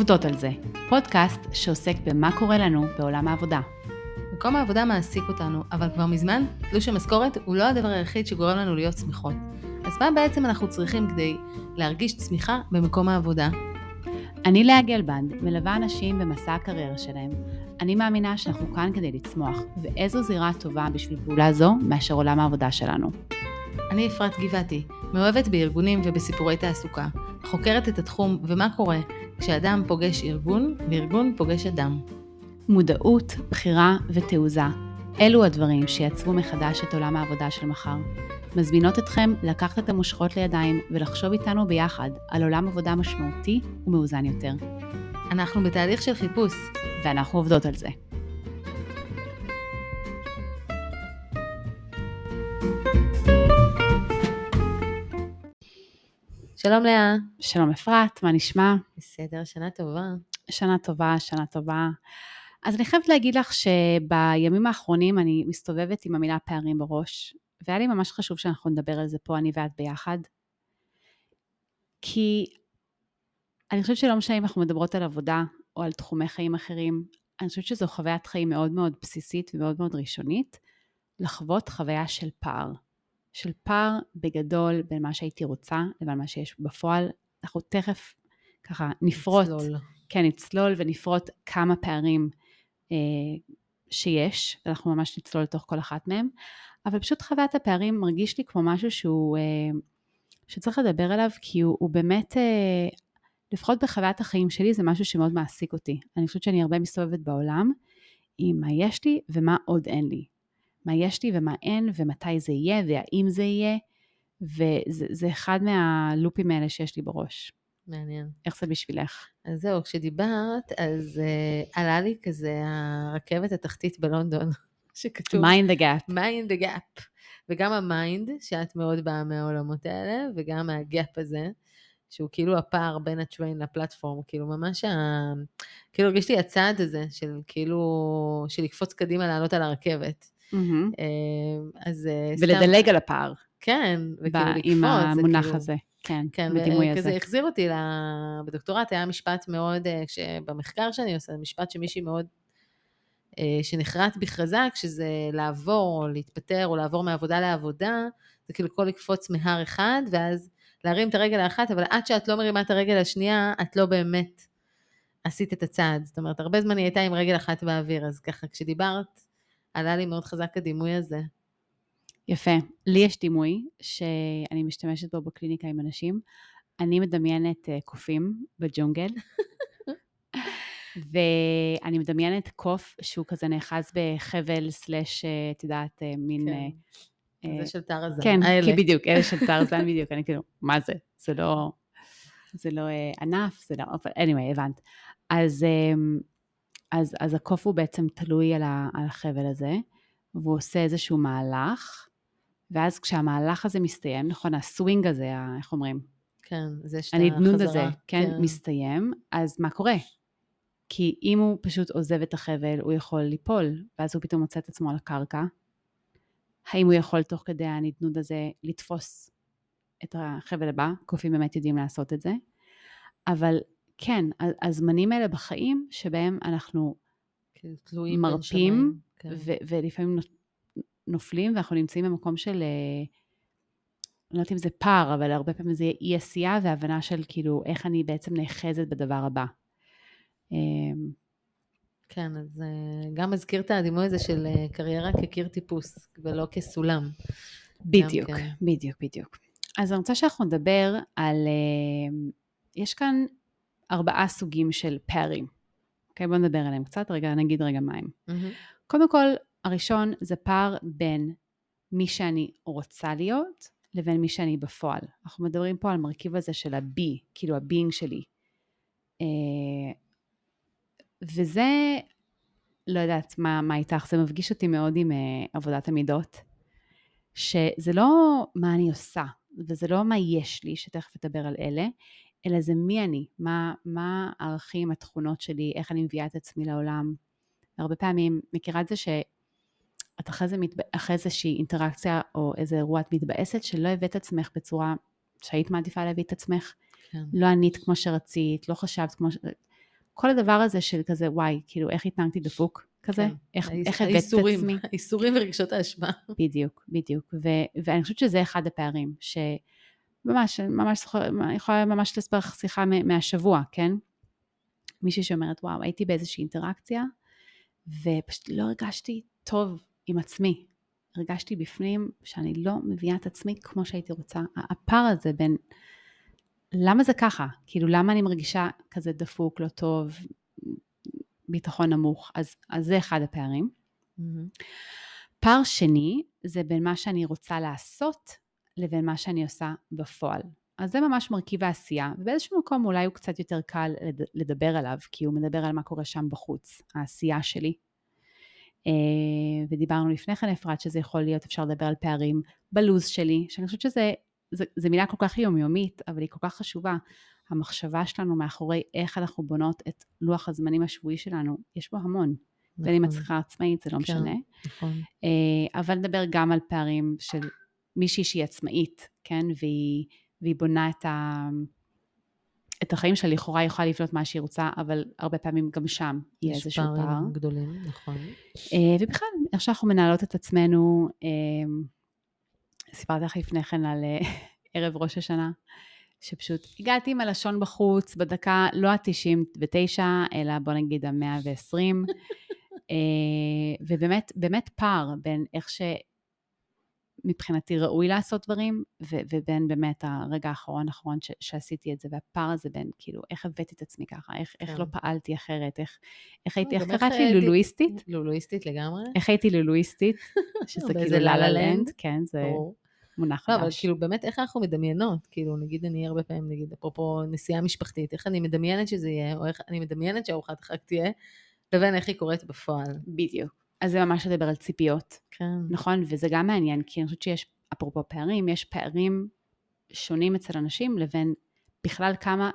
עובדות על זה, פודקאסט שעוסק במה קורה לנו בעולם העבודה. מקום העבודה מעסיק אותנו, אבל כבר מזמן תלוש המשכורת הוא לא הדבר היחיד שגורם לנו להיות שמחות. אז מה בעצם אנחנו צריכים כדי להרגיש צמיחה במקום העבודה? אני לאה גלבנד, מלווה אנשים במסע הקריירה שלהם. אני מאמינה שאנחנו כאן כדי לצמוח, ואיזו זירה טובה בשביל פעולה זו מאשר עולם העבודה שלנו. אני אפרת גבעתי, מאוהבת בארגונים ובסיפורי תעסוקה, חוקרת את התחום ומה קורה כשאדם פוגש ארגון וארגון פוגש אדם. מודעות, בחירה ותעוזה, אלו הדברים שיצרו מחדש את עולם העבודה של מחר. מזמינות אתכם לקחת את המושכות לידיים ולחשוב איתנו ביחד על עולם עבודה משמעותי ומאוזן יותר. אנחנו בתהליך של חיפוש. ואנחנו עובדות על זה. שלום לאה. שלום אפרת, מה נשמע? בסדר, שנה טובה. שנה טובה, שנה טובה. אז אני חייבת להגיד לך שבימים האחרונים אני מסתובבת עם המילה פערים בראש, והיה לי ממש חשוב שאנחנו נדבר על זה פה, אני ואת ביחד. כי אני חושבת שלא משנה אם אנחנו מדברות על עבודה או על תחומי חיים אחרים, אני חושבת שזו חוויית חיים מאוד מאוד בסיסית ומאוד מאוד ראשונית, לחוות חוויה של פער. של פער בגדול בין מה שהייתי רוצה לבין מה שיש בפועל. אנחנו תכף ככה נפרוט, נצלול. כן, נצלול ונפרוט כמה פערים אה, שיש, ואנחנו ממש נצלול לתוך כל אחת מהם, אבל פשוט חוויית הפערים מרגיש לי כמו משהו שהוא, אה, שצריך לדבר עליו, כי הוא, הוא באמת, אה, לפחות בחוויית החיים שלי, זה משהו שמאוד מעסיק אותי. אני חושבת שאני הרבה מסתובבת בעולם עם מה יש לי ומה עוד אין לי. מה יש לי ומה אין, ומתי זה יהיה, והאם זה יהיה, וזה אחד מהלופים האלה שיש לי בראש. מעניין. איך זה בשבילך? אז זהו, כשדיברת, אז uh, עלה לי כזה הרכבת התחתית בלונדון, שכתוב... mind the gap. mind the gap. וגם ה mind, שאת מאוד באה מהעולמות האלה, וגם ה gap הזה, שהוא כאילו הפער בין ה train ל platform, כאילו ממש ה... כאילו הרגיש לי הצעד הזה, של כאילו, של לקפוץ קדימה לעלות על הרכבת. Mm-hmm. אז אה, ולדלג על הפער. כן, וכאילו לקפוץ. עם המונח כאילו... הזה, כן, כן, בדימוי הזה. וכזה החזיר אותי בדוקטורט, היה משפט מאוד, אה, במחקר שאני עושה, משפט שמישהי מאוד, אה, שנחרט בי חזק, שזה לעבור, או להתפטר, או לעבור מעבודה לעבודה, זה כאילו כל לקפוץ מהר אחד, ואז להרים את הרגל האחת, אבל עד שאת לא מרימה את הרגל השנייה, את לא באמת עשית את הצעד. זאת אומרת, הרבה זמן היא הייתה עם רגל אחת באוויר, אז ככה, כשדיברת, עלה לי מאוד חזק הדימוי הזה. יפה. לי יש דימוי שאני משתמשת בו בקליניקה עם אנשים. אני מדמיינת uh, קופים בג'ונגל, ואני מדמיינת קוף שהוא כזה נאחז בחבל סלאש, אה, את יודעת, uh, מין... כן. זה של טרזן, כן, האלה. כי בדיוק, אלה של טרזן בדיוק, אני כאילו, מה זה? זה לא, זה לא ענף, זה לא, אבל anyway, הבנת. אז, um, אז, אז הקוף הוא בעצם תלוי על, ה, על החבל הזה, והוא עושה איזשהו מהלך, ואז כשהמהלך הזה מסתיים, נכון, הסווינג הזה, איך אומרים? כן, זה שאתה הנדנוד חזרה. הזה, כן, כן, מסתיים, אז מה קורה? כי אם הוא פשוט עוזב את החבל, הוא יכול ליפול, ואז הוא פתאום מוצא את עצמו על הקרקע. האם הוא יכול תוך כדי הנדנוד הזה לתפוס את החבל הבא? קופים באמת יודעים לעשות את זה. אבל כן, הזמנים האלה בחיים שבהם אנחנו כאילו, תלויים מרפים. כן. ו- ולפעמים נופ- נופלים, ואנחנו נמצאים במקום של, אה, אני לא יודעת אם זה פער, אבל הרבה פעמים זה אי עשייה והבנה של כאילו איך אני בעצם נאחזת בדבר הבא. אמ, כן, אז אה, גם מזכיר את הדימוי הזה של אה, קריירה כקיר טיפוס, ולא כסולם. בדיוק, כן. בדיוק, בדיוק. אז אני רוצה שאנחנו נדבר על, יש כאן ארבעה סוגים של פערים. אוקיי, בואו נדבר עליהם קצת, רגע, נגיד רגע מה הם. מהמם. קודם כל, הראשון זה פער בין מי שאני רוצה להיות לבין מי שאני בפועל. אנחנו מדברים פה על מרכיב הזה של ה-B, כאילו ה-being שלי. אה, וזה, לא יודעת מה, מה איתך, זה מפגיש אותי מאוד עם אה, עבודת המידות, שזה לא מה אני עושה, וזה לא מה יש לי, שתכף אדבר על אלה, אלא זה מי אני, מה, מה הערכים, התכונות שלי, איך אני מביאה את עצמי לעולם. הרבה פעמים מכירה את זה שאת אחרי, זה מתב... אחרי איזושהי אינטראקציה או איזה אירוע את מתבאסת שלא הבאת עצמך בצורה שהיית מעדיפה להביא את עצמך. כן. לא ענית כמו שרצית, לא חשבת כמו ש... כל הדבר הזה של כזה, וואי, כאילו, איך התנהגתי דפוק כזה? כן. איך, האיס- איך הבאתי את האיסורים, עצמי? האיסורים ורגשות האשמה. בדיוק, בדיוק. ו- ואני חושבת שזה אחד הפערים, שממש, ממש זוכר, אני יכולה ממש לספר לך שיחה מהשבוע, כן? מישהי שאומרת, וואו, הייתי באיזושהי אינטראקציה, ופשוט לא הרגשתי טוב עם עצמי. הרגשתי בפנים שאני לא מביאה את עצמי כמו שהייתי רוצה. הפער הזה בין, למה זה ככה? כאילו, למה אני מרגישה כזה דפוק, לא טוב, ביטחון נמוך? אז, אז זה אחד הפערים. פער שני זה בין מה שאני רוצה לעשות לבין מה שאני עושה בפועל. אז זה ממש מרכיב העשייה, ובאיזשהו מקום אולי הוא קצת יותר קל לד- לדבר עליו, כי הוא מדבר על מה קורה שם בחוץ, העשייה שלי. אה, ודיברנו לפני כן, אפרת, שזה יכול להיות, אפשר לדבר על פערים בלוז שלי, שאני חושבת שזה זה, זה מילה כל כך יומיומית, אבל היא כל כך חשובה. המחשבה שלנו מאחורי איך אנחנו בונות את לוח הזמנים השבועי שלנו, יש בו המון. בין אם את צריכה עצמאית, זה לא כן. משנה. נכון. אה, אבל נדבר גם על פערים של מישהי שהיא עצמאית, כן? והיא, והיא בונה את, ה, את החיים שלה, לכאורה היא יכולה לבנות מה שהיא רוצה, אבל הרבה פעמים גם שם יהיה יש איזשהו פער. פערים גדולים, נכון. אה, ובכלל, איך שאנחנו מנהלות את עצמנו, אה, סיפרתי לך לפני כן על אה, ערב ראש השנה, שפשוט הגעתי עם הלשון בחוץ בדקה לא ה-99, אלא בוא נגיד ה-120, ובאמת, באמת פער בין איך שמבחינתי ראוי לעשות דברים, ו- ובין באמת הרגע האחרון האחרון ש- שעשיתי את זה, והפער הזה בין כאילו איך הבאתי את עצמי ככה, איך, איך כן. לא פעלתי אחרת, איך, איך הייתי, איך גם איך קראת לי הייתי- לולואיסטית? לולואיסטית לגמרי. איך הייתי לולואיסטית, שזה כאילו לה לה לה-לה לנד. כן, זה. מונח לא, אבל חדש. כאילו באמת איך אנחנו מדמיינות, כאילו נגיד אני הרבה פעמים, נגיד אפרופו נסיעה משפחתית, איך אני מדמיינת שזה יהיה, או איך אני מדמיינת שארוחת החג תהיה, לבין איך היא קורית בפועל. בדיוק. אז זה ממש לדבר על ציפיות, כן. נכון? וזה גם מעניין, כי אני חושבת שיש, אפרופו פערים, יש פערים שונים אצל אנשים לבין בכלל כמה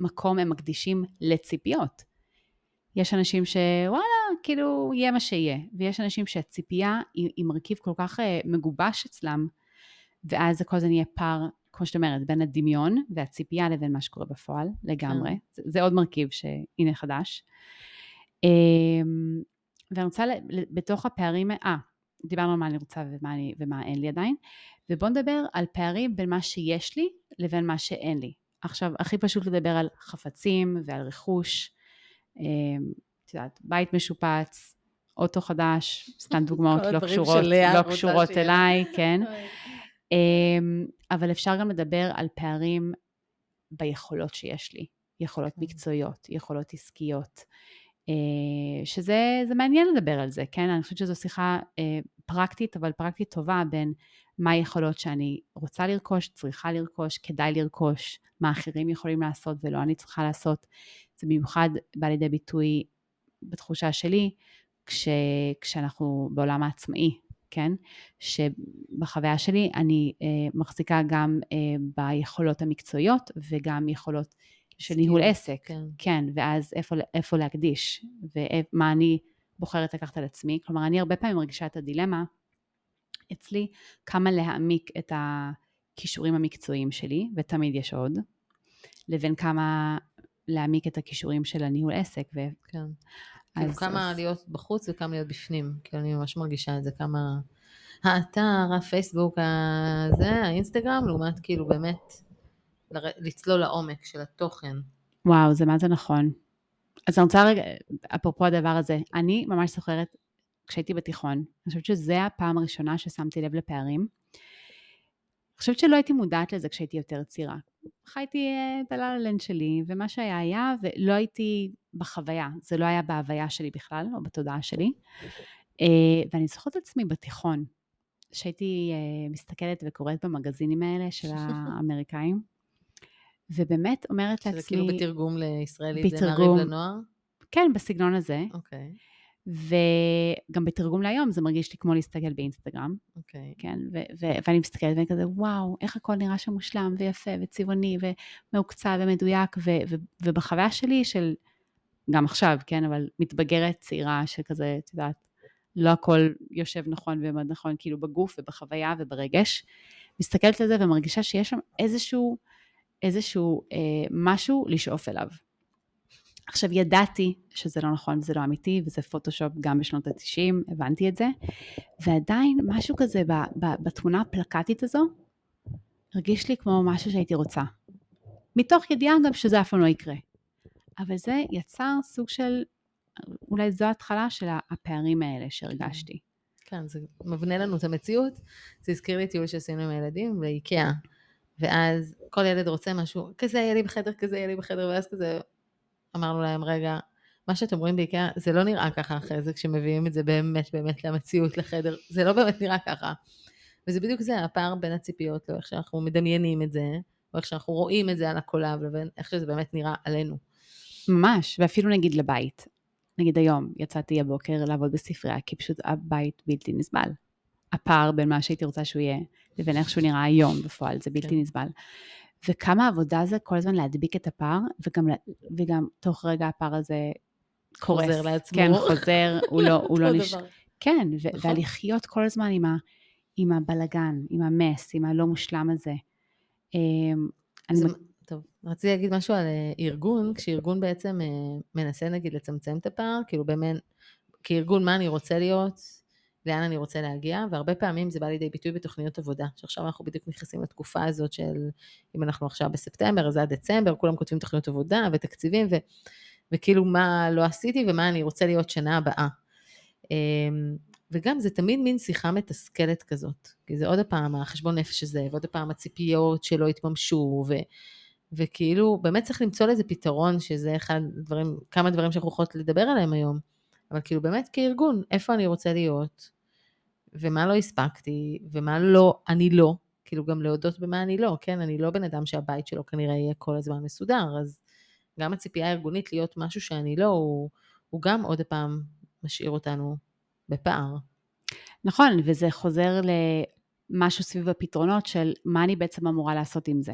מקום הם מקדישים לציפיות. יש אנשים שוואלה, כאילו, יהיה מה שיהיה. ויש אנשים שהציפייה היא, היא מרכיב כל כך uh, מגובש אצלם, ואז זה כל הזמן יהיה פער, כמו שאת אומרת, בין הדמיון והציפייה לבין מה שקורה בפועל, לגמרי. כן. זה, זה עוד מרכיב שהנה חדש. אמ, ואני רוצה, בתוך הפערים, אה, דיברנו על מה אני רוצה ומה, אני, ומה אין לי עדיין, ובואו נדבר על פערים בין מה שיש לי לבין מה שאין לי. עכשיו, הכי פשוט לדבר על חפצים ועל רכוש. אמ, את יודעת, בית משופץ, אוטו חדש, סתם דוגמאות לא קשורות, לא קשורות. אליי, כן. אמ, אבל אפשר גם לדבר על פערים ביכולות שיש לי, יכולות כן. מקצועיות, יכולות עסקיות, אה, שזה זה מעניין לדבר על זה, כן? אני חושבת שזו שיחה אה, פרקטית, אבל פרקטית טובה בין מה היכולות שאני רוצה לרכוש, צריכה לרכוש, כדאי לרכוש, מה אחרים יכולים לעשות ולא אני צריכה לעשות. זה במיוחד בא לידי ביטוי בתחושה שלי, כש, כשאנחנו בעולם העצמאי, כן? שבחוויה שלי אני אה, מחזיקה גם אה, ביכולות המקצועיות וגם יכולות של ניהול עסק. כן. כן, ואז איפה, איפה להקדיש, ומה אני בוחרת לקחת על עצמי. כלומר, אני הרבה פעמים מרגישה את הדילמה אצלי, כמה להעמיק את הכישורים המקצועיים שלי, ותמיד יש עוד, לבין כמה להעמיק את הכישורים של הניהול עסק. ו... כן. כאילו אז- כמה אז- להיות בחוץ וכמה להיות בפנים. כאילו אני ממש מרגישה את זה, כמה... האתר, הפייסבוק, הזה, האינסטגרם, לעומת כאילו באמת לצלול לעומק של התוכן. וואו, זה מה זה נכון. אז אני רוצה רגע, אפרופו הדבר הזה, אני ממש זוכרת, כשהייתי בתיכון, אני חושבת שזו הפעם הראשונה ששמתי לב לפערים. אני חושבת שלא הייתי מודעת לזה כשהייתי יותר צעירה. חייתי אה, בלה-לה-לנד שלי, ומה שהיה היה, ולא הייתי בחוויה, זה לא היה בהוויה שלי בכלל, או בתודעה שלי. אה, ואני זוכרת את עצמי בתיכון, שהייתי אה, מסתכלת וקוראת במגזינים האלה של האמריקאים, ובאמת אומרת שזה לעצמי... כאילו בתרגום לישראלית, זה בתרגום. מעריב לנוער? כן, בסגנון הזה, אוקיי, וגם בתרגום להיום זה מרגיש לי כמו להסתכל באינסטגרם, אוקיי. כן, ו- ו- ואני מסתכלת ואני כזה, וואו, איך הכל נראה שם מושלם ויפה וצבעוני ומעוקצב ומדויק, ו- ו- ובחוויה שלי של, גם עכשיו, כן, אבל מתבגרת צעירה שכזה, את יודעת, לא הכל יושב נכון ומאוד נכון, כאילו בגוף ובחוויה וברגש, מסתכלת על זה ומרגישה שיש שם איזשהו, איזשהו אה, משהו לשאוף אליו. עכשיו, ידעתי שזה לא נכון וזה לא אמיתי, וזה פוטושופ גם בשנות ה-90, הבנתי את זה, ועדיין משהו כזה ב, ב, בתמונה הפלקטית הזו, הרגיש לי כמו משהו שהייתי רוצה. מתוך ידיעה גם שזה אף פעם לא יקרה. אבל זה יצר סוג של, אולי זו ההתחלה של הפערים האלה שהרגשתי. כן, זה מבנה לנו את המציאות. זה הזכיר לי טיול שעשינו עם הילדים באיקאה. ואז כל ילד רוצה משהו, כזה יהיה לי בחדר, כזה יהיה לי בחדר, ואז כזה אמרנו להם, רגע, מה שאתם רואים באיקאה, זה לא נראה ככה אחרי זה, כשמביאים את זה באמת באמת למציאות, לחדר, זה לא באמת נראה ככה. וזה בדיוק זה, הפער בין הציפיות, לא איך שאנחנו מדמיינים את זה, או איך שאנחנו רואים את זה על הקולב, לבין איך שזה באמת נראה עלינו. ממש, ואפילו נגיד לבית. נגיד היום יצאתי הבוקר לעבוד בספרייה, כי פשוט הבית בלתי נסבל. הפער בין מה שהייתי רוצה שהוא יהיה, לבין איך שהוא נראה היום בפועל, זה בלתי כן. נסבל. וכמה עבודה זה כל הזמן להדביק את הפער, וגם, וגם תוך רגע הפער הזה קורס. חוזר לעצמו. כן, חוזר, הוא לא, הוא לא נש... כן, נכון. ולחיות כל הזמן עם, ה- עם הבלגן, עם המס, עם הלא מושלם הזה. אמ, זה, אני... טוב, רציתי להגיד משהו על אה, ארגון, כשארגון בעצם אה, מנסה נגיד לצמצם את הפער, כאילו באמת, כארגון מה אני רוצה להיות, לאן אני רוצה להגיע, והרבה פעמים זה בא לידי ביטוי בתוכניות עבודה, שעכשיו אנחנו בדיוק נכנסים לתקופה הזאת של, אם אנחנו עכשיו בספטמבר, אז עד דצמבר, כולם כותבים תוכניות עבודה ותקציבים, ו, וכאילו מה לא עשיתי ומה אני רוצה להיות שנה הבאה. אמ, וגם זה תמיד מין שיחה מתסכלת כזאת, כי זה עוד פעם החשבון נפש הזה, ועוד פעם הציפיות שלא התממשו, ו, וכאילו באמת צריך למצוא לזה פתרון, שזה אחד הדברים, כמה דברים שאנחנו יכולות לדבר עליהם היום. אבל כאילו באמת כארגון, איפה אני רוצה להיות, ומה לא הספקתי, ומה לא, אני לא, כאילו גם להודות במה אני לא, כן? אני לא בן אדם שהבית שלו כנראה יהיה כל הזמן מסודר, אז גם הציפייה הארגונית להיות משהו שאני לא, הוא, הוא גם עוד פעם משאיר אותנו בפער. נכון, וזה חוזר למשהו סביב הפתרונות של מה אני בעצם אמורה לעשות עם זה.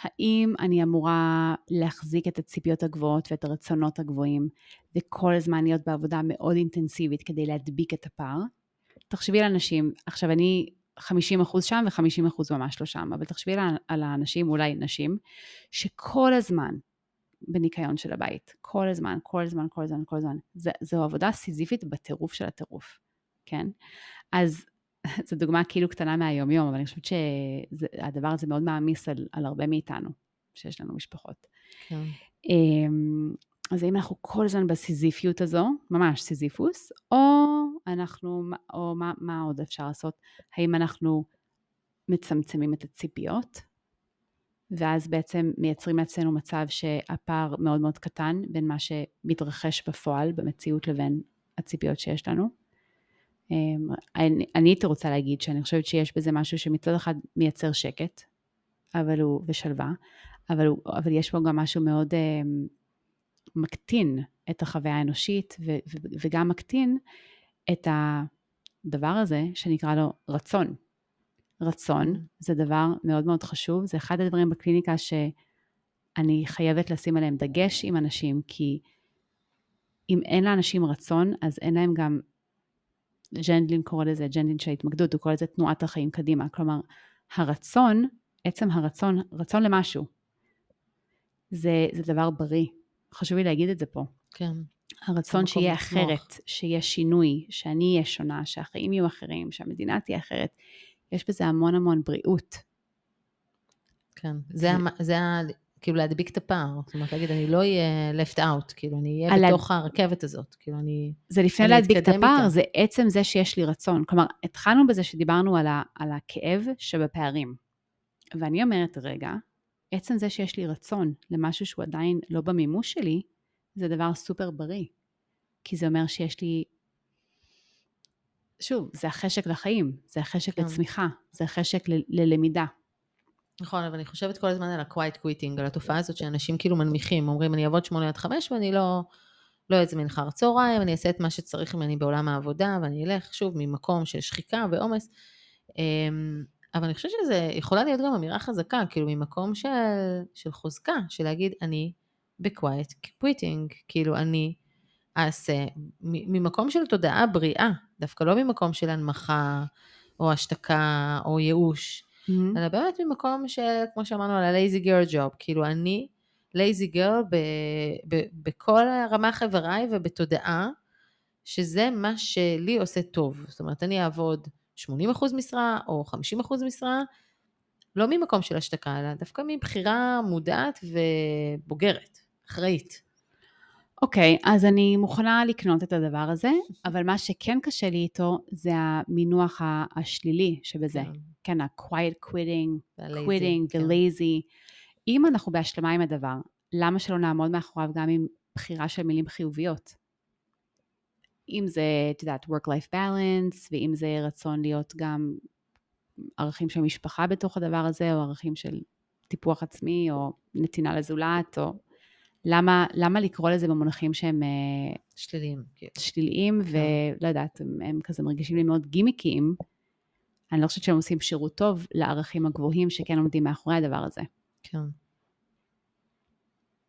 האם אני אמורה להחזיק את הציפיות הגבוהות ואת הרצונות הגבוהים, וכל הזמן להיות בעבודה מאוד אינטנסיבית כדי להדביק את הפער? תחשבי על אנשים, עכשיו אני 50% שם ו-50% ממש לא שם, אבל תחשבי על האנשים, אולי נשים, שכל הזמן בניקיון של הבית, כל הזמן, כל הזמן, כל הזמן, כל הזמן. זו, עבודה סיזיפית בטירוף של הטירוף, כן? אז זו דוגמה כאילו קטנה מהיום-יום, אבל אני חושבת שהדבר הזה מאוד מעמיס על, על הרבה מאיתנו, שיש לנו משפחות. כן. אמ, אז האם אנחנו כל הזמן בסיזיפיות הזו, ממש סיזיפוס, או אנחנו, או מה, מה עוד אפשר לעשות? האם אנחנו מצמצמים את הציפיות, ואז בעצם מייצרים לעצמנו מצב שהפער מאוד מאוד קטן בין מה שמתרחש בפועל, במציאות, לבין הציפיות שיש לנו? אמ, אני, הייתי רוצה להגיד שאני חושבת שיש בזה משהו שמצד אחד מייצר שקט, אבל הוא, ושלווה, אבל, הוא, אבל יש בו גם משהו מאוד um, מקטין את החוויה האנושית, ו, ו, וגם מקטין את הדבר הזה שנקרא לו רצון. רצון זה דבר מאוד מאוד חשוב, זה אחד הדברים בקליניקה שאני חייבת לשים עליהם דגש עם אנשים, כי אם אין לאנשים רצון, אז אין להם גם ג'נדלין קורא לזה, ג'נדלין של ההתמקדות, הוא קורא לזה תנועת החיים קדימה. כלומר, הרצון, עצם הרצון, רצון למשהו, זה, זה דבר בריא. חשוב לי להגיד את זה פה. כן. הרצון שיהיה אחרת, שיהיה שינוי, שאני אהיה שונה, שהחיים יהיו אחרים, שהמדינה תהיה אחרת, יש בזה המון המון בריאות. כן, זה, זה, זה כאילו להדביק את הפער, זאת אומרת להגיד, אני לא אהיה left out, כאילו אני אהיה בתוך הרכבת הזאת, כאילו אני... זה לפני להדביק את הפער, איתה. זה עצם זה שיש לי רצון. כלומר, התחלנו בזה שדיברנו על, ה, על הכאב שבפערים. ואני אומרת, רגע, עצם זה שיש לי רצון למשהו שהוא עדיין לא במימוש שלי, זה דבר סופר בריא. כי זה אומר שיש לי... שוב, זה החשק לחיים, זה החשק כן. לצמיחה, זה החשק ל- ללמידה. נכון, אבל אני חושבת כל הזמן על ה-quiet quitting, על התופעה הזאת שאנשים כאילו מנמיכים, אומרים אני אעבוד שמונה עד חמש ואני לא, לא אצא מנחר צהריים, אני אעשה את מה שצריך ממני בעולם העבודה ואני אלך שוב ממקום של שחיקה ועומס. אמ, אבל אני חושבת שזה יכולה להיות גם אמירה חזקה, כאילו ממקום של, של חוזקה, של להגיד אני ב-quiet quitting, כאילו אני אעשה, ממקום של תודעה בריאה, דווקא לא ממקום של הנמכה או השתקה או ייאוש. Mm-hmm. אלא באמת ממקום של, כמו שאמרנו על ה-lazy girl job, כאילו אני לייזי גרל בכל רמ"ח איבריי ובתודעה, שזה מה שלי עושה טוב. זאת אומרת, אני אעבוד 80% משרה או 50% משרה, לא ממקום של השתקה, אלא דווקא מבחירה מודעת ובוגרת, אחראית. אוקיי, okay, אז אני מוכנה לקנות את הדבר הזה, אבל מה שכן קשה לי איתו זה המינוח השלילי שבזה. כן, כן ה-quiet quitting, quitting, the כן. lazy. אם אנחנו בהשלמה עם הדבר, למה שלא נעמוד מאחוריו גם עם בחירה של מילים חיוביות? אם זה, את יודעת, work-life balance, ואם זה רצון להיות גם ערכים של משפחה בתוך הדבר הזה, או ערכים של טיפוח עצמי, או נתינה לזולת, או למה, למה לקרוא לזה במונחים שהם אה, שליליים, כאילו. שליליים, כן. ולא יודעת, הם, הם כזה מרגישים לי מאוד גימיקיים. אני לא חושבת שהם עושים שירות טוב לערכים הגבוהים שכן עומדים מאחורי הדבר הזה. כן.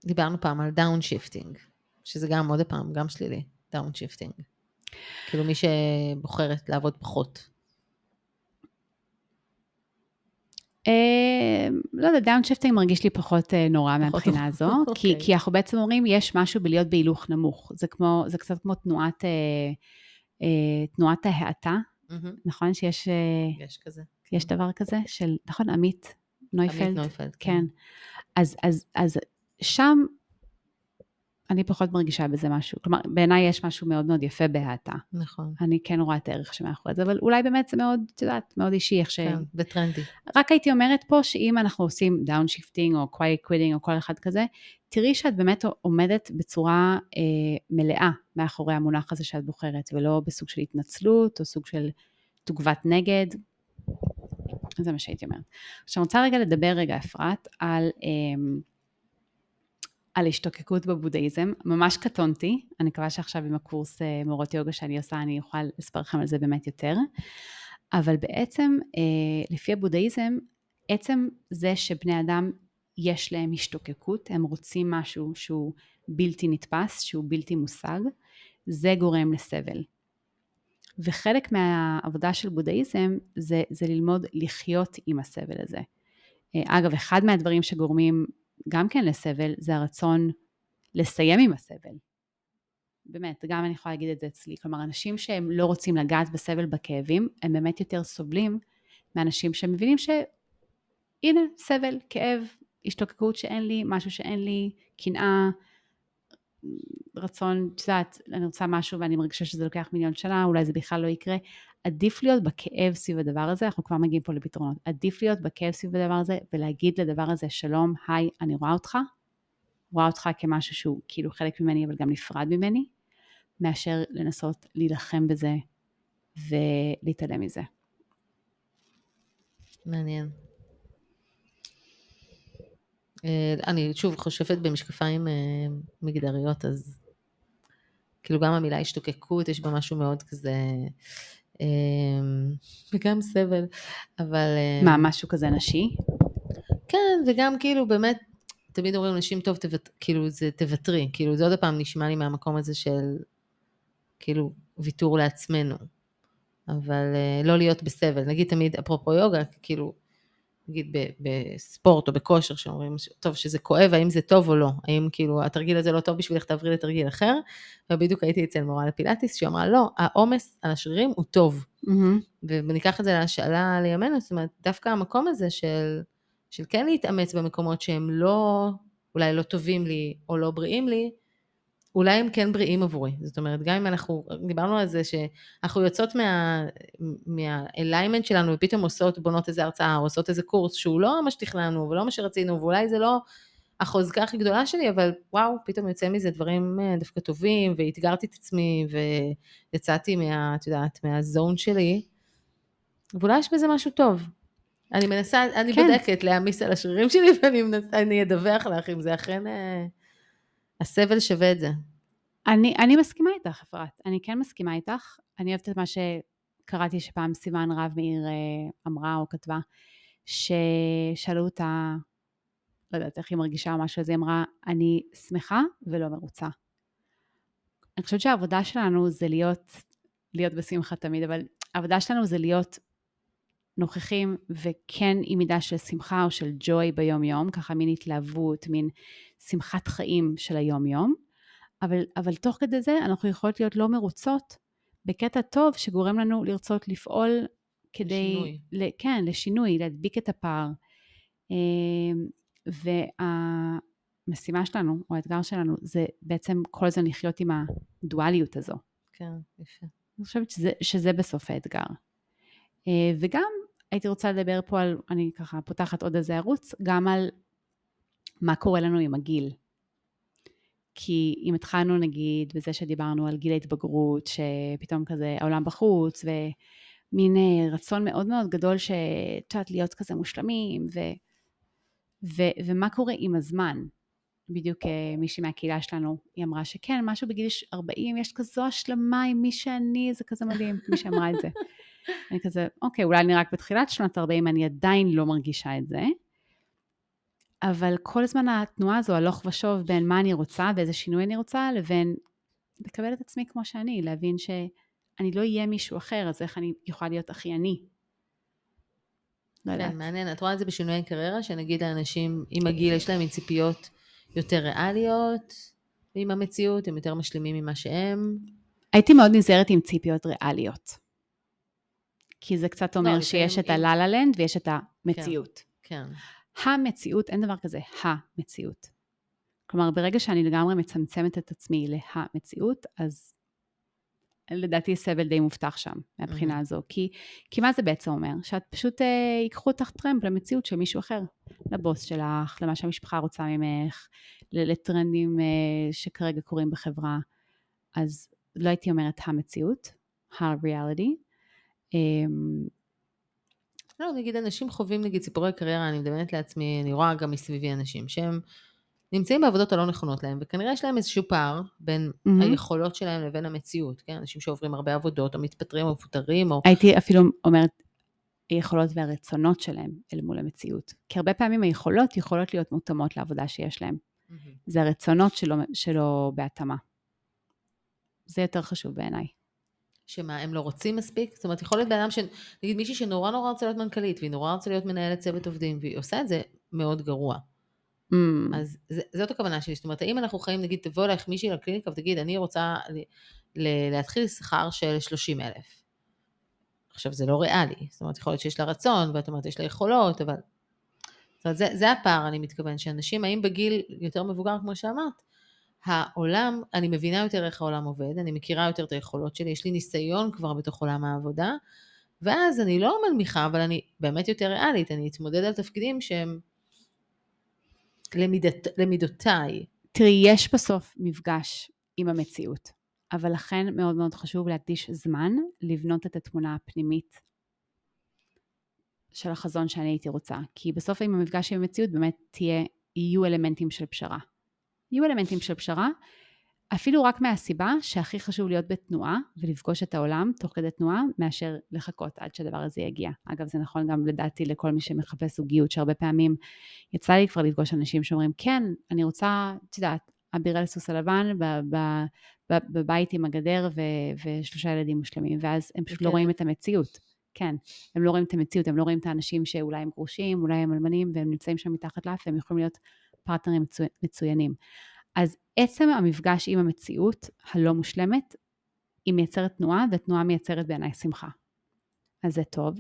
דיברנו פעם על down shifting, שזה גם עוד פעם, גם שלילי, down shifting. כאילו מי שבוחרת לעבוד פחות. אה, לא יודע, downshifting מרגיש לי פחות אה, נורא מהבחינה הזו, כי, אוקיי. כי אנחנו בעצם אומרים, יש משהו בלהיות בהילוך נמוך. זה, כמו, זה קצת כמו תנועת, אה, תנועת ההאטה, נכון? שיש... יש כזה. יש כן. דבר כזה של, נכון, עמית נויפלד? עמית נויפלד, כן. כן. אז, אז, אז שם אני פחות מרגישה בזה משהו. כלומר, בעיניי יש משהו מאוד מאוד יפה בהאטה. נכון. אני כן רואה את הערך שמאחורי זה, אבל אולי באמת זה מאוד, את יודעת, מאוד אישי, איך ש... כן, וטרנדי. רק הייתי אומרת פה, שאם אנחנו עושים downshifting או quiet quitting או כל אחד כזה, תראי שאת באמת עומדת בצורה אה, מלאה מאחורי המונח הזה שאת בוחרת, ולא בסוג של התנצלות או סוג של תגובת נגד. זה מה שהייתי אומרת. עכשיו, אני רוצה רגע לדבר רגע, אפרת, על... אה, על השתוקקות בבודהיזם, ממש קטונתי, אני מקווה שעכשיו עם הקורס אה, מורות יוגה שאני עושה אני אוכל לספר לכם על זה באמת יותר, אבל בעצם אה, לפי הבודהיזם, עצם זה שבני אדם יש להם השתוקקות, הם רוצים משהו שהוא בלתי נתפס, שהוא בלתי מושג, זה גורם לסבל. וחלק מהעבודה של בודהיזם זה, זה ללמוד לחיות עם הסבל הזה. אה, אגב, אחד מהדברים שגורמים גם כן לסבל, זה הרצון לסיים עם הסבל. באמת, גם אני יכולה להגיד את זה אצלי. כלומר, אנשים שהם לא רוצים לגעת בסבל בכאבים, הם באמת יותר סובלים מאנשים שמבינים שהנה, סבל, כאב, השתוקקות שאין לי, משהו שאין לי, קנאה, רצון, את יודעת, אני רוצה משהו ואני מרגישה שזה לוקח מיליון שנה, אולי זה בכלל לא יקרה. עדיף להיות בכאב סביב הדבר הזה, אנחנו כבר מגיעים פה לפתרונות. עדיף להיות בכאב סביב הדבר הזה ולהגיד לדבר הזה, שלום, היי, אני רואה אותך, רואה אותך כמשהו שהוא כאילו חלק ממני אבל גם נפרד ממני, מאשר לנסות להילחם בזה ולהתעלם מזה. מעניין. אה, אני שוב חושבת במשקפיים אה, מגדריות, אז כאילו גם המילה השתוקקות, יש בה משהו מאוד כזה, וגם סבל, אבל... מה, משהו כזה נשי? כן, וגם כאילו באמת, תמיד אומרים נשים טוב, תוות, כאילו זה תוותרי, כאילו זה עוד פעם נשמע לי מהמקום הזה של כאילו ויתור לעצמנו, אבל לא להיות בסבל. נגיד תמיד, אפרופו יוגה, כאילו נגיד בספורט או בכושר, שאומרים, טוב, שזה כואב, האם זה טוב או לא, האם כאילו התרגיל הזה לא טוב בשבילך, תעברי לתרגיל אחר, ובדיוק הייתי אצל מורה לפילאטיס, שהיא אמרה, לא, העומס על השרירים הוא טוב. Mm-hmm. וניקח את זה להשאלה לימינו, זאת אומרת, דווקא המקום הזה של, של כן להתאמץ במקומות שהם לא, אולי לא טובים לי או לא בריאים לי, אולי הם כן בריאים עבורי. זאת אומרת, גם אם אנחנו, דיברנו על זה שאנחנו יוצאות מה, מהאליימנט שלנו ופתאום עושות, בונות איזה הרצאה או עושות איזה קורס שהוא לא מה שתכננו ולא מה שרצינו ואולי זה לא החוזקה הכי גדולה שלי, אבל וואו, פתאום יוצא מזה דברים אה, דווקא טובים ואתגרתי את עצמי ויצאתי מה, את יודעת, מהזון שלי. ואולי יש בזה משהו טוב. אני מנסה, אני כן. בודקת להעמיס על השרירים שלי ואני מנסה, אני אדווח לך אם זה אכן... הסבל שווה את זה. אני, אני מסכימה איתך, אפרת. אני כן מסכימה איתך. אני אוהבת את מה שקראתי שפעם סיוון רב מאיר אה, אמרה או כתבה, ששאלו אותה, לא יודעת איך היא מרגישה או משהו, אז היא אמרה, אני שמחה ולא מרוצה. אני חושבת שהעבודה שלנו זה להיות, להיות בשמחה תמיד, אבל העבודה שלנו זה להיות נוכחים וכן עם מידה של שמחה או של ג'וי ביום-יום, ככה מין התלהבות, מין שמחת חיים של היום-יום, אבל, אבל תוך כדי זה אנחנו יכולות להיות לא מרוצות בקטע טוב שגורם לנו לרצות לפעול כדי... לשינוי. ל, כן, לשינוי, להדביק את הפער. אמ, והמשימה שלנו, או האתגר שלנו, זה בעצם כל הזמן לחיות עם הדואליות הזו. כן, יפה. אני חושבת שזה, שזה בסוף האתגר. אה, וגם הייתי רוצה לדבר פה על, אני ככה פותחת עוד איזה ערוץ, גם על מה קורה לנו עם הגיל. כי אם התחלנו נגיד בזה שדיברנו על גיל ההתבגרות, שפתאום כזה העולם בחוץ, ומין אה, רצון מאוד מאוד גדול שאת יודעת להיות כזה מושלמים, ו, ו, ומה קורה עם הזמן. בדיוק אה, מישהי מהקהילה שלנו, היא אמרה שכן, משהו בגיל 40, יש כזו השלמה עם מי שאני, זה כזה מדהים, מי שאמרה את זה. אני כזה, אוקיי, אולי אני רק בתחילת שנות 40, אני עדיין לא מרגישה את זה. אבל כל הזמן התנועה הזו, הלוך ושוב בין מה אני רוצה ואיזה שינוי אני רוצה, לבין לקבל את עצמי כמו שאני, להבין שאני לא אהיה מישהו אחר, אז איך אני יכולה להיות הכי אני? לא יודעת. כן, מעניין. את רואה את זה בשינויי קריירה, שנגיד האנשים עם הגיל יש להם ציפיות יותר ריאליות עם המציאות, הם יותר משלימים ממה שהם. הייתי מאוד נזהרת עם ציפיות ריאליות. כי זה קצת אומר לפעמים שיש את אם- הלה-לה לנד ויש את המציאות. כן. המציאות, אין דבר כזה המציאות. כלומר, ברגע שאני לגמרי מצמצמת את עצמי להמציאות, אז לדעתי סבל די מובטח שם, מהבחינה מהמם. הזו. כי, כי מה זה בעצם אומר? שאת פשוט אה, ייקחו אותך טרמפ למציאות של מישהו אחר. לבוס שלך, למה שהמשפחה רוצה ממך, לטרנדים אה, שכרגע קורים בחברה. אז לא הייתי אומרת המציאות, ה-reality. אמ, לא, נגיד אנשים חווים נגיד סיפורי קריירה, אני מדמיינת לעצמי, אני רואה גם מסביבי אנשים שהם נמצאים בעבודות הלא נכונות להם, וכנראה יש להם איזשהו פער בין מהמם. היכולות שלהם לבין המציאות, כן? אנשים שעוברים הרבה עבודות, או מתפטרים, או מפוטרים, או... הייתי אפילו אומרת, היכולות והרצונות שלהם אל מול המציאות. כי הרבה פעמים היכולות יכולות להיות מותאמות לעבודה שיש להם. מהמם. זה הרצונות שלו, שלו בהתאמה. זה יותר חשוב בעיניי. שמה, הם לא רוצים מספיק? זאת אומרת, יכול להיות בן אדם ש... נגיד מישהי שנורא נורא רוצה להיות מנכ"לית, והיא נורא רוצה להיות מנהלת צוות עובדים, והיא עושה את זה מאוד גרוע. Mm, אז זה, זאת הכוונה שלי. זאת אומרת, האם אנחנו חיים, נגיד, תבוא אלייך מישהי לקליניקה ותגיד, אני רוצה ל, ל, להתחיל שכר של 30 אלף. עכשיו, זה לא ריאלי. זאת אומרת, יכול להיות שיש לה רצון, ואת אומרת, יש לה יכולות, אבל... זאת אומרת, זה, זה הפער, אני מתכוון, שאנשים, האם בגיל יותר מבוגר, כמו שאמרת, העולם, אני מבינה יותר איך העולם עובד, אני מכירה יותר את היכולות שלי, יש לי ניסיון כבר בתוך עולם העבודה, ואז אני לא מנמיכה, אבל אני באמת יותר ריאלית, אני אתמודד על תפקידים שהם למידת, למידותיי. תראי, יש בסוף מפגש עם המציאות, אבל לכן מאוד מאוד חשוב להקדיש זמן לבנות את התמונה הפנימית של החזון שאני הייתי רוצה. כי בסוף עם המפגש עם המציאות באמת תהיה, יהיו אלמנטים של פשרה. יהיו אלמנטים של פשרה, אפילו רק מהסיבה שהכי חשוב להיות בתנועה ולפגוש את העולם תוך כדי תנועה, מאשר לחכות עד שהדבר הזה יגיע. אגב, זה נכון גם לדעתי לכל מי שמחפש זוגיות, שהרבה פעמים יצא לי כבר לפגוש אנשים שאומרים, כן, אני רוצה, את יודעת, אביר על הסוס הלבן, בבית עם הגדר ו- ושלושה ילדים מושלמים, ואז הם פשוט לא כן. רואים את המציאות. כן, הם לא רואים את המציאות, הם לא רואים את האנשים שאולי הם גרושים, אולי הם אלמנים, והם נמצאים שם מתחת לאף, והם יכולים להיות פרטנרים מצו... מצוינים. אז עצם המפגש עם המציאות הלא מושלמת, היא מייצרת תנועה, ותנועה מייצרת בעיניי שמחה. אז זה טוב.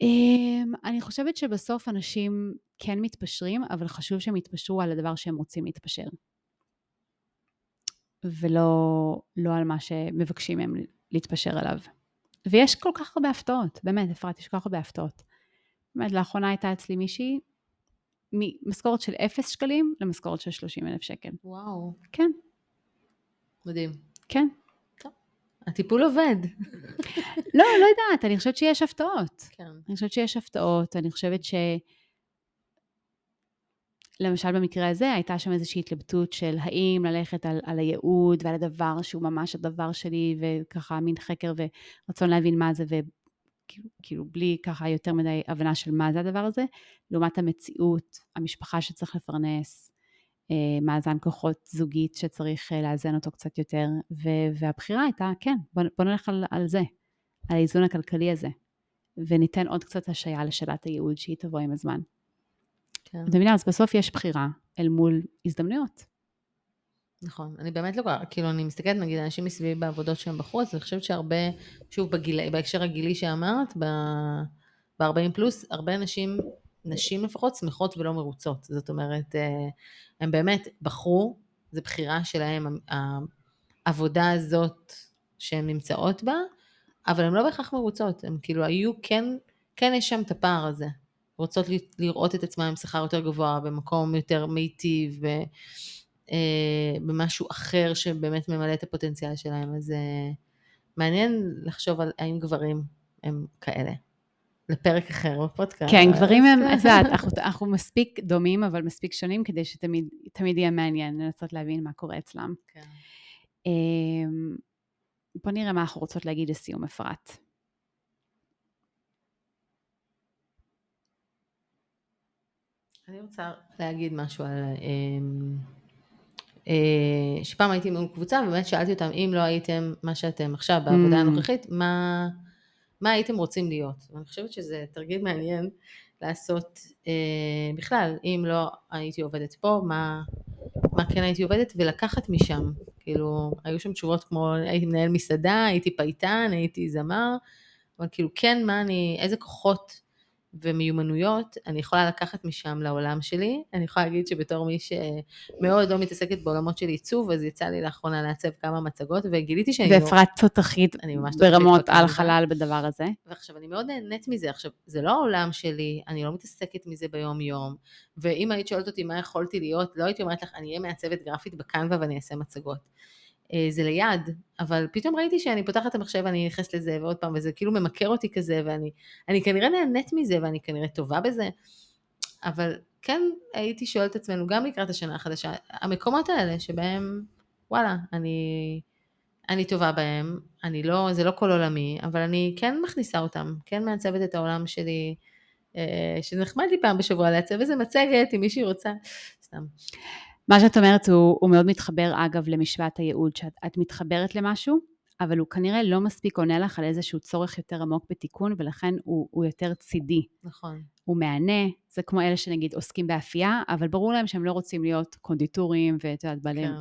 אמ, אני חושבת שבסוף אנשים כן מתפשרים, אבל חשוב שהם יתפשרו על הדבר שהם רוצים להתפשר. ולא לא על מה שמבקשים מהם להתפשר עליו. ויש כל כך הרבה הפתעות, באמת, אפרת, יש כל כך הרבה הפתעות. באמת, לאחרונה הייתה אצלי מישהי, ממשכורת של 0 שקלים למשכורת של 30 אלף שקל. וואו, כן, מדהים. כן. הטיפול עובד. לא, לא יודעת, אני חושבת שיש הפתעות. כן. אני חושבת שיש הפתעות, אני חושבת ש... למשל במקרה הזה הייתה שם איזושהי התלבטות של האם ללכת על, על הייעוד ועל הדבר שהוא ממש הדבר שלי וככה מין חקר ורצון להבין מה זה כאילו בלי ככה יותר מדי הבנה של מה זה הדבר הזה, לעומת המציאות, המשפחה שצריך לפרנס, אה, מאזן כוחות זוגית שצריך אה, לאזן אותו קצת יותר ו- והבחירה הייתה כן בוא, בוא נלך על, על זה, על האיזון הכלכלי הזה וניתן עוד קצת השעיה לשאלת הייעוד שהיא תבוא עם הזמן. כן. אתה מבינה, אז בסוף יש בחירה אל מול הזדמנויות. נכון, אני באמת לא קוראה, כאילו אני מסתכלת נגיד אנשים מסביבי בעבודות שהם בחרו, אז אני חושבת שהרבה, שוב בגיל, בהקשר הגילי שאמרת, ב-40 פלוס, הרבה נשים, נשים לפחות, שמחות ולא מרוצות. זאת אומרת, אה, הם באמת בחרו, זו בחירה שלהם, העבודה הזאת שהן נמצאות בה, אבל הן לא בהכרח מרוצות, הן כאילו היו, כן, כן יש שם את הפער הזה. רוצות לראות את עצמן עם שכר יותר גבוה, במקום יותר מיטיב, במשהו אחר שבאמת ממלא את הפוטנציאל שלהם. אז אה, מעניין לחשוב על האם גברים הם כאלה. לפרק אחר בפודקאסט. כן, גברים הם, את יודעת, אנחנו, אנחנו מספיק דומים, אבל מספיק שונים, כדי שתמיד יהיה מעניין לנסות להבין מה קורה אצלם. כן. אמ, בוא נראה מה אנחנו רוצות להגיד לסיום, אפרת. אני רוצה להגיד משהו על... אה, שפעם הייתי עם קבוצה, ובאמת שאלתי אותם, אם לא הייתם מה שאתם עכשיו בעבודה mm. הנוכחית, מה, מה הייתם רוצים להיות? ואני חושבת שזה תרגיל מעניין לעשות אה, בכלל, אם לא הייתי עובדת פה, מה, מה כן הייתי עובדת, ולקחת משם. כאילו, היו שם תשובות כמו, הייתי מנהל מסעדה, הייתי פייטן, הייתי זמר, אבל כאילו, כן, מה אני, איזה כוחות ומיומנויות אני יכולה לקחת משם לעולם שלי. אני יכולה להגיד שבתור מי שמאוד לא מתעסקת בעולמות של עיצוב, אז יצא לי לאחרונה לעצב כמה מצגות, וגיליתי שאני... לא- ואפרת תותחית ברמות על חלל בדבר הזה. ועכשיו, אני מאוד נהנית מזה. עכשיו, זה לא העולם שלי, אני לא מתעסקת מזה ביום-יום, ואם היית שואלת אותי מה יכולתי להיות, לא הייתי אומרת לך, אני אהיה מעצבת גרפית בקנווה ואני אעשה מצגות. אה, זה ליד, אבל פתאום ראיתי שאני פותחת את המחשב ואני נכנסת לזה ועוד פעם, וזה כאילו ממכר אותי כזה, ואני כנראה נהנית מזה ואני כנראה טובה בזה, אבל כן הייתי שואלת את עצמנו, גם לקראת השנה החדשה, המקומות האלה שבהם, וואלה, אני, אני טובה בהם, אני לא, זה לא כל עולמי, אבל אני כן מכניסה אותם, כן מעצבת את העולם שלי, אה, שזה נחמד לי פעם בשבוע לעצב איזה מצגת, אם מישהי רוצה, סתם. מה שאת אומרת הוא, הוא מאוד מתחבר, אגב, למשוואת הייעוד, שאת מתחברת למשהו, אבל הוא כנראה לא מספיק עונה לך על איזשהו צורך יותר עמוק בתיקון, ולכן הוא, הוא יותר צידי. נכון. הוא מהנה, זה כמו אלה שנגיד עוסקים באפייה, אבל ברור להם שהם לא רוצים להיות קונדיטורים ואת יודעת, בעלים. כן.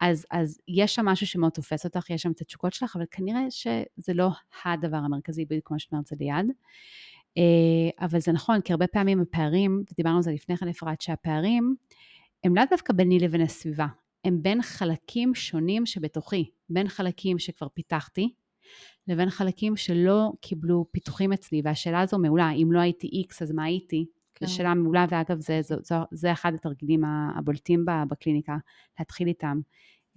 אז, אז יש שם משהו שמאוד תופס אותך, יש שם את התשוקות שלך, אבל כנראה שזה לא הדבר המרכזי, בדיוק כמו שאת אומרת, זה ליד. אה, אבל זה נכון, כי הרבה פעמים הפערים, ודיברנו על זה לפני כן, אפרת, שהפערים, הם לאו דווקא ביני לבין הסביבה, הם בין חלקים שונים שבתוכי, בין חלקים שכבר פיתחתי, לבין חלקים שלא קיבלו פיתוחים אצלי, והשאלה הזו מעולה, אם לא הייתי איקס אז מה הייתי? כן. זו שאלה מעולה, ואגב זה, זה, זה, זה אחד התרגילים הבולטים בקליניקה, להתחיל איתם.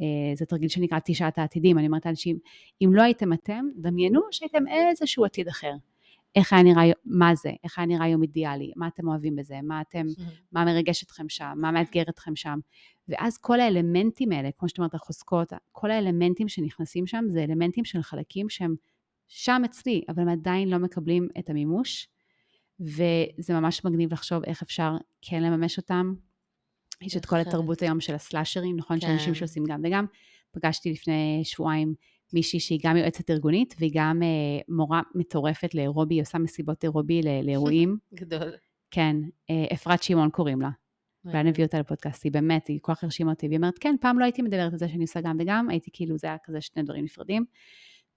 אה, זה תרגיל שנקרא תשעת העתידים, אני אומרת לאנשים, אם לא הייתם אתם, דמיינו שהייתם איזשהו עתיד אחר. איך היה נראה, מה זה, איך היה נראה יום אידיאלי, מה אתם אוהבים בזה, מה אתם, מה מרגש אתכם שם, מה מאתגר אתכם שם. ואז כל האלמנטים האלה, כמו שאת אומרת, החוזקות, כל האלמנטים שנכנסים שם, זה אלמנטים של חלקים שהם שם אצלי, אבל הם עדיין לא מקבלים את המימוש, וזה ממש מגניב לחשוב איך אפשר כן לממש אותם. יש את כל התרבות היום של הסלאשרים, נכון? כן. שאנשים שעושים גם וגם. פגשתי לפני שבועיים מישהי שהיא גם יועצת ארגונית, והיא גם אה, מורה מטורפת לאירובי, היא עושה מסיבות אירובי לאירועים. גדול. כן, אה, אפרת שמעון קוראים לה. ואולי נביא אותה לפודקאסט, היא באמת, היא כל כך הרשימה אותי, והיא אומרת, כן, פעם לא הייתי מדברת על זה שאני עושה גם וגם, הייתי כאילו, זה היה כזה שני דברים נפרדים.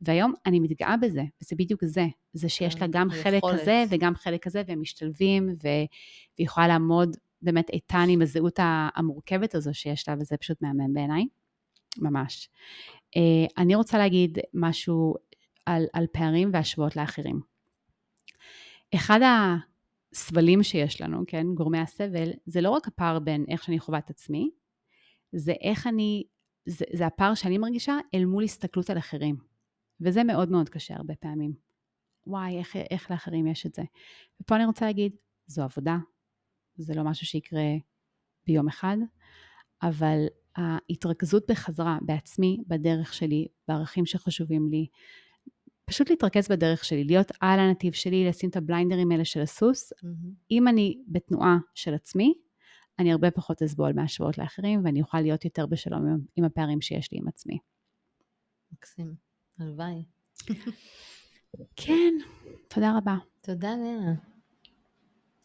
והיום אני מתגאה בזה, וזה בדיוק זה, זה שיש כן, לה גם חלק כזה וגם חלק כזה, והם משתלבים, ו... והיא יכולה לעמוד באמת איתן עם הזהות המורכבת הזו שיש לה, וזה פשוט מהמם בעיניי, ממש. אה, אני רוצה להגיד משהו על, על פערים והשוואות לאחרים. אחד הסבלים שיש לנו, כן, גורמי הסבל, זה לא רק הפער בין איך שאני חווה את עצמי, זה איך אני, זה, זה הפער שאני מרגישה אל מול הסתכלות על אחרים. וזה מאוד מאוד קשה הרבה פעמים. וואי, איך, איך לאחרים יש את זה. ופה אני רוצה להגיד, זו עבודה, זה לא משהו שיקרה ביום אחד, אבל ההתרכזות בחזרה בעצמי, בדרך שלי, בערכים שחשובים לי, פשוט להתרכז בדרך שלי, להיות על הנתיב שלי, לשים את הבליינדרים האלה של הסוס. Mm-hmm. אם אני בתנועה של עצמי, אני הרבה פחות אסבול מהשוואות לאחרים, ואני אוכל להיות יותר בשלום עם, עם הפערים שיש לי עם עצמי. מקסים, הלוואי. כן, תודה רבה. תודה, לאה.